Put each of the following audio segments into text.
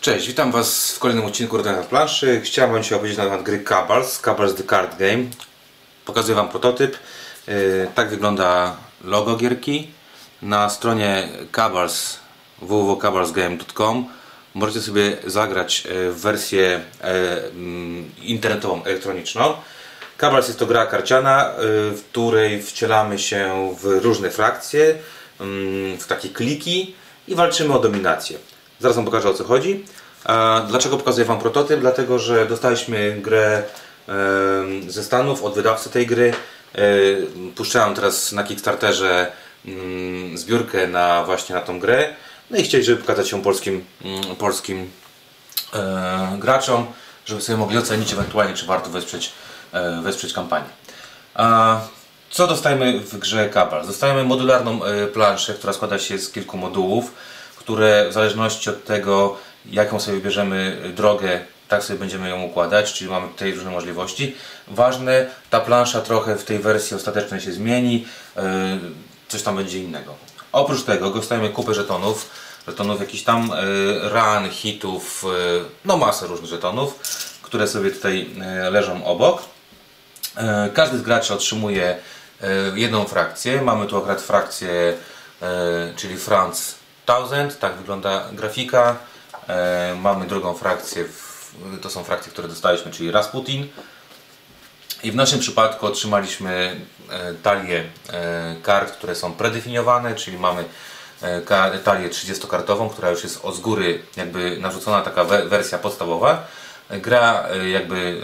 Cześć, witam Was w kolejnym odcinku Rodania planszy. Chciałem Wam dzisiaj opowiedzieć na temat gry Cabals, Cabals The Card Game. Pokazuję Wam prototyp. Yy, Tak wygląda logo gierki. Na stronie Cabals www.cabalsgame.com możecie sobie zagrać yy, w wersję yy, mm, internetową, elektroniczną. Cabals jest to gra karciana, w której wcielamy się w różne frakcje, mm, w takie kliki i walczymy o dominację. Zaraz Wam pokażę o co chodzi. Dlaczego pokazuję Wam prototyp? Dlatego, że dostaliśmy grę ze Stanów od wydawcy tej gry. Puszczałem teraz na Kickstarterze mm, zbiórkę na właśnie na tą grę. No i chcieli, żeby pokazać ją polskim, mm, polskim e, graczom, żeby sobie mogli ocenić ewentualnie, czy warto wesprzeć, e, wesprzeć kampanię. Co dostajemy w grze Cabal? Dostajemy modularną e, planszę, która składa się z kilku modułów, które w zależności od tego, jaką sobie wybierzemy drogę, tak sobie będziemy ją układać, czyli mamy tutaj różne możliwości. Ważne, ta plansza trochę w tej wersji ostatecznej się zmieni, e, coś tam będzie innego. Oprócz tego dostajemy kupę żetonów, żetonów jakichś tam e, ran, hitów, no masę różnych żetonów, które sobie tutaj leżą obok. Każdy z graczy otrzymuje jedną frakcję. Mamy tu akurat frakcję, czyli France 1000, tak wygląda grafika. E, Mamy drugą frakcję, to są frakcje, które dostaliśmy, czyli Rasputin. I w naszym przypadku otrzymaliśmy e, talię e, kart, które są predefiniowane, czyli mamy talię 30-kartową, która już jest od z góry jakby narzucona taka we- wersja podstawowa. Gra jakby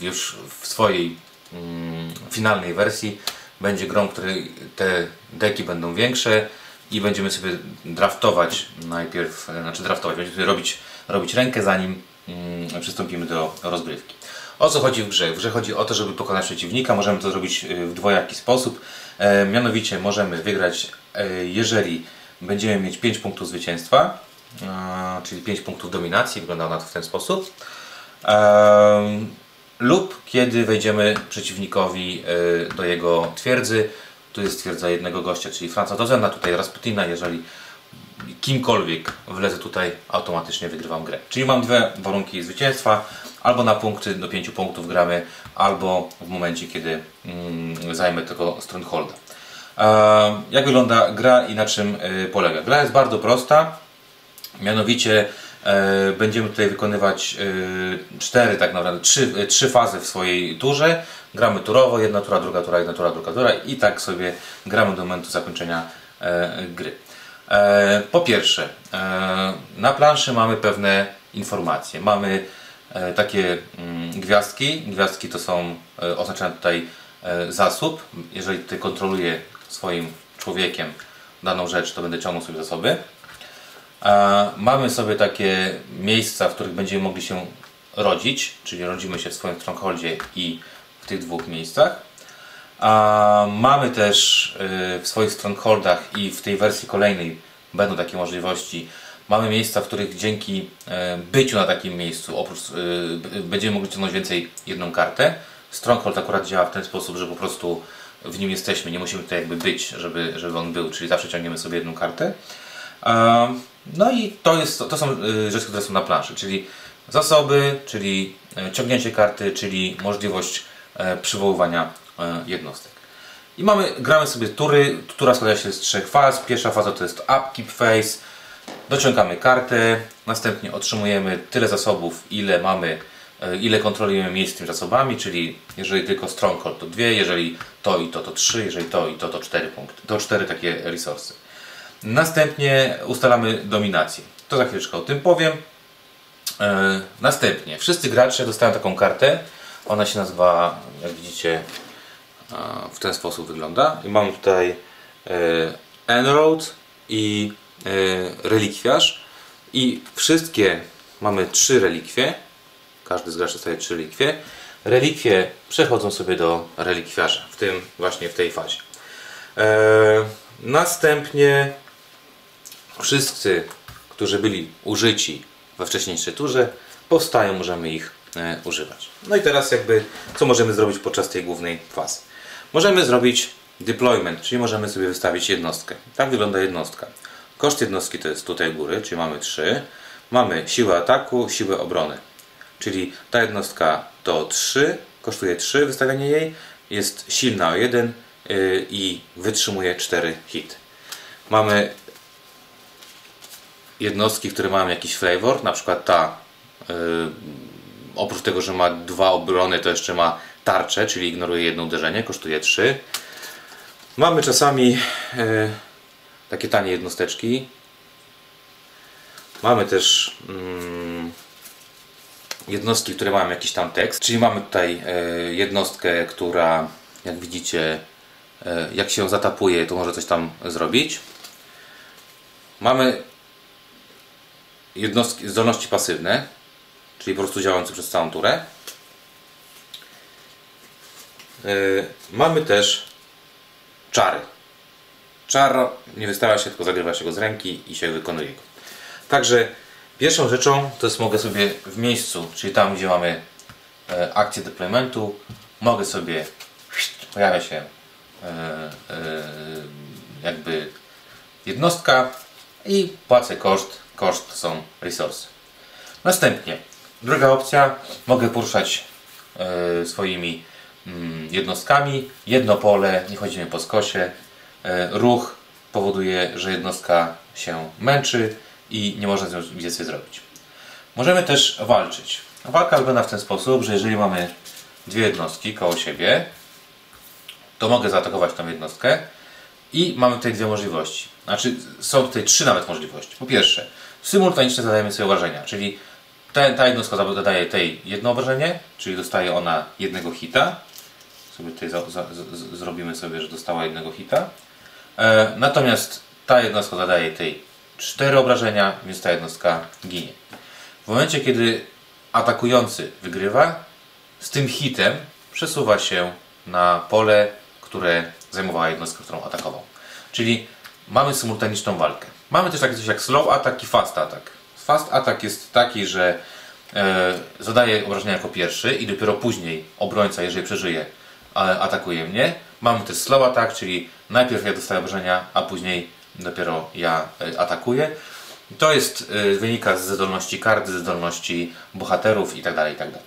już w swojej mm, finalnej wersji będzie grą, której te deki będą większe i będziemy sobie draftować najpierw, e, znaczy draftować, będziemy sobie robić, robić rękę zanim mm, przystąpimy do rozgrywki. O co chodzi w grze? W grze chodzi o to, żeby pokonać przeciwnika. Możemy to zrobić e, w dwojaki sposób. E, mianowicie możemy wygrać, e, jeżeli będziemy mieć 5 punktów zwycięstwa, e, czyli 5 punktów dominacji. Wygląda ona to w ten sposób. Em, lub kiedy wejdziemy przeciwnikowi e, do jego twierdzy. Tu jest twierdza jednego gościa, czyli Franca Dozena, tutaj Rasputina. Jeżeli kimkolwiek wlezę tutaj, automatycznie wygrywam grę. Czyli mam dwie warunki zwycięstwa. Albo na punkty do 5 punktów gramy, albo w momencie, kiedy mm, zajmę tego strongholda. E, jak wygląda gra i na czym e, polega? Gra jest bardzo prosta. Mianowicie będziemy tutaj wykonywać e, cztery, tak naprawdę trzy, e, trzy fazy w swojej turze. Gramy turowo, jedna tura, druga tura, jedna tura, druga tura i tak sobie gramy do momentu zakończenia e, gry. E, po pierwsze, e, na planszy mamy pewne informacje. Mamy e, takie mm, gwiazdki. Gwiazdki to są e, oznaczone tutaj e, zasób. Jeżeli tutaj kontroluję swoim człowiekiem daną rzecz, to będę ciągnął sobie zasoby. A mamy sobie takie miejsca, w których będziemy mogli się rodzić, czyli rodzimy się w swoim strongholdzie i w tych dwóch miejscach. A mamy też y, w swoich strongholdach i w tej wersji kolejnej będą takie możliwości. Mamy miejsca, w których dzięki e, byciu na takim miejscu oprócz, y, będziemy mogli ciągnąć więcej jedną kartę. Stronghold akurat działa w ten sposób, że po prostu w nim jesteśmy, nie musimy tutaj jakby być, żeby, żeby on był, czyli zawsze ciągniemy sobie jedną kartę. No i to, jest, to są y, rzeczy, które są na planszy, czyli zasoby, czyli e, ciągnięcie karty, czyli możliwość e, przywoływania e, jednostek. I mamy, gramy sobie tury, tura składa się z trzech faz. Pierwsza faza to jest upkeep phase, dociągamy kartę, następnie otrzymujemy tyle zasobów, ile mamy, ile kontrolujemy miejsc z tymi zasobami, czyli jeżeli tylko stronghold to dwie, jeżeli to i to to trzy, jeżeli to i to to cztery punkty, to cztery takie resursy. Następnie ustalamy dominację. To za chwileczkę o tym powiem. E, następnie wszyscy gracze dostają taką kartę. Ona się nazywa, jak widzicie, e, w ten sposób wygląda. I mam tutaj e, Enroad i relikwiarz. I wszystkie mamy trzy relikwie. Każdy z graczy dostaje trzy relikwie. Relikwie przechodzą sobie do relikwiarza, w tym właśnie w tej fazie. Następnie wszyscy, którzy byli użyci we wcześniejszej turze, powstają, możemy ich e, używać. No i teraz jakby, co możemy zrobić podczas tej głównej fazy? Możemy zrobić deployment, czyli możemy sobie wystawić jednostkę. Tak wygląda jednostka. Koszt jednostki to jest tutaj góry, czyli mamy 3. mamy siłę ataku, siłę obrony. Czyli ta jednostka to 3, kosztuje 3 wystawianie jej, jest silna o 1 yy, i wytrzymuje 4 hit. Mamy jednostki, które mają jakiś flavor, na przykład ta yy, oprócz tego, że ma dwa obrony, to jeszcze ma tarczę, czyli ignoruje jedno uderzenie, kosztuje 3. Mamy czasami yy, takie tanie jednosteczki. Mamy też mm, jednostki, które mają jakiś tam tekst, czyli mamy tutaj e, jednostkę, która jak widzicie, jak się zatapuje, to może coś tam zrobić. Mamy jednostki, zdolności pasywne, czyli po prostu działające przez całą turę. E, mamy też czary. Czar nie wystawia się, tylko zagrywa się go z ręki i się wykonuje go. Także pierwszą rzeczą to jest mogę sobie w miejscu, czyli tam gdzie mamy e, akcję deploymentu, mogę sobie pojawia się e, e, jakby jednostka i płacę koszt. Koszt są resursy. Następnie druga opcja, mogę poruszać e, swoimi mm, jednostkami. Jedno pole, nie chodzimy po skosie. E, ruch powoduje, że jednostka się męczy i nie można z nią więcej zrobić. Możemy też walczyć. Walka wygląda w ten sposób, że jeżeli mamy dwie jednostki koło siebie, to mogę zaatakować tą jednostkę i mamy tutaj dwie możliwości. Znaczy, są tutaj trzy nawet możliwości. Po pierwsze, symultanicznie zadajemy sobie obrażenia, czyli ta, ta jednostka zadaje tej jedno obrażenie, czyli dostaje ona jednego hita. Sobie tutaj za, za, z, zrobimy sobie, że dostała jednego hita. E, natomiast ta jednostka zadaje tej cztery obrażenia, więc ta jednostka ginie. W momencie, kiedy atakujący wygrywa, z tym hitem przesuwa się na pole, które zajmowała jednostka, którą atakował. Czyli mamy symultaniczną walkę. Mamy też takie coś jak slow attack i fast attack. Fast attack jest taki, że e, zadaje obrażenia jako pierwszy i dopiero później obrońca, jeżeli przeżyje, atakuje mnie. Mamy też slow attack, czyli najpierw ja dostaję obrażenia, a później dopiero ja e, atakuję. To jest, e, wynika ze zdolności kart, ze zdolności bohaterów itd. itd.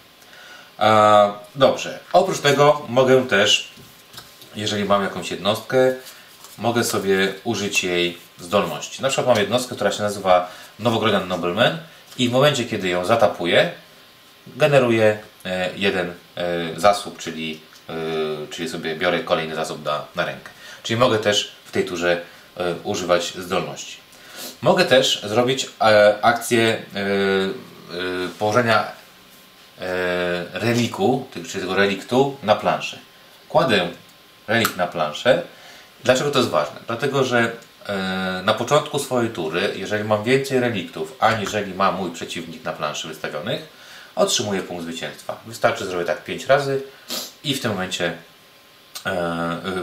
Dobrze. Oprócz tego mogę też, jeżeli mam jakąś jednostkę, mogę sobie użyć jej zdolności. Na przykład mam jednostkę, która się nazywa Nowogrodian Nobleman i w momencie, kiedy ją zatapuję, generuję e, jeden zasób, czyli, czyli sobie biorę kolejny zasób na, na rękę. Czyli mogę też w tej turze E, używać zdolności. Mogę też zrobić e, akcję e, położenia reliku, czy tego reliktu na planszę. Kładę relik na planszę. Dlaczego to jest ważne? Dlatego, że na początku swojej tury, jeżeli mam więcej reliktów, aniżeli ma mój przeciwnik na planszy wystawionych, otrzymuję punkt zwycięstwa. Wystarczy zrobić tak 5 razy i w tym momencie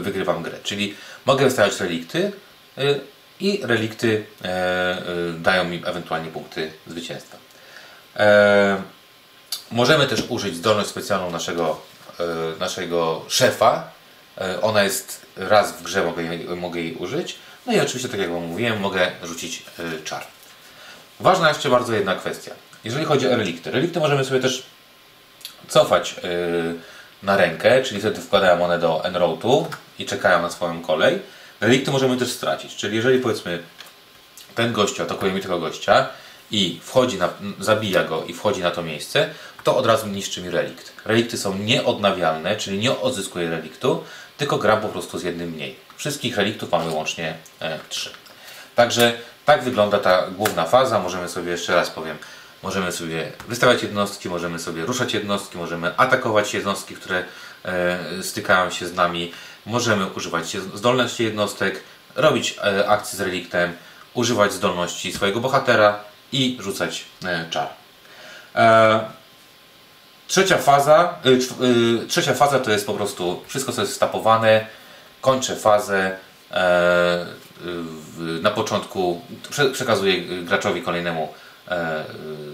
wygrywam grę. Czyli mogę wystawiać relikty, Y, i relikty e, dają mi ewentualnie punkty zwycięstwa. E, możemy też użyć zdolność specjalną naszego, e, naszego szefa. Ona jest raz w grze, mogę jej, mogę jej użyć. No i oczywiście, tak jak Wam mówiłem, mogę rzucić czar. Ważna jeszcze bardzo jedna kwestia. Jeżeli chodzi o relikty. Relikty możemy sobie też cofać na rękę, czyli wtedy wkładają one do enrołtu i czekają na swoją kolej Relikty możemy też stracić, czyli jeżeli powiedzmy ten gościu atakuje mi tego gościa i wchodzi na, zabija go i wchodzi na to miejsce, to od razu niszczy mi relikt. Relikty są nieodnawialne, czyli nie odzyskuję reliktu, tylko gram po prostu z jednym mniej. Wszystkich reliktów mamy łącznie e, 3. Także tak wygląda ta główna faza. Możemy sobie, jeszcze raz powiem, możemy sobie wystawiać jednostki, możemy sobie ruszać jednostki, możemy atakować jednostki, które e, stykają się z nami. Możemy używać zdolności jednostek, robić e, akcje z reliktem, używać zdolności swojego bohatera i rzucać e, czar. E, trzecia faza, trzecia faza to jest po prostu wszystko co jest stapowane. Kończę fazę na początku przekazuję graczowi kolejnemu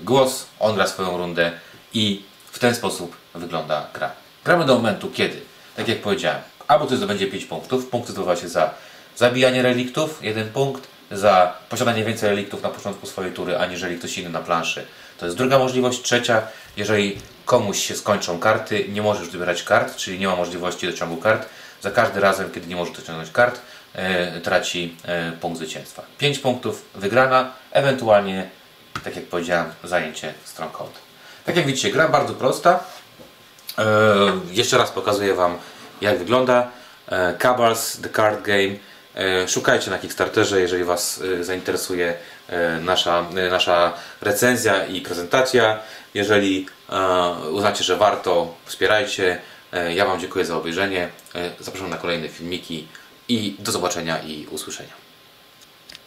głos, on gra swoją rundę i w ten sposób wygląda gra. Gramy do momentu, kiedy, tak jak powiedziałem, albo ktoś zdobędzie 5 punktów. Punkty zdobywa się za zabijanie reliktów, 1 punkt, za posiadanie więcej reliktów na początku swojej tury, aniżeli ktoś inny na planszy. To jest druga możliwość. Trzecia, jeżeli komuś się skończą karty, nie może już dobierać kart, czyli nie ma możliwości dociągu kart. Za każdym razem, kiedy nie może dociągnąć kart, e, traci e, punkt zwycięstwa. 5 punktów wygrana, ewentualnie, tak jak powiedziałem, zajęcie stronghold. Tak jak widzicie, gra bardzo prosta. E, jeszcze raz pokazuję Wam, jak wygląda. E, Cabals, The Card Game. E, szukajcie na Kickstarterze, jeżeli Was e, zainteresuje e, nasza, nasza recenzja i prezentacja. Jeżeli uznacie, że warto, wspierajcie. Ja Wam dziękuję za obejrzenie. Zapraszam na kolejne filmiki i do zobaczenia i usłyszenia.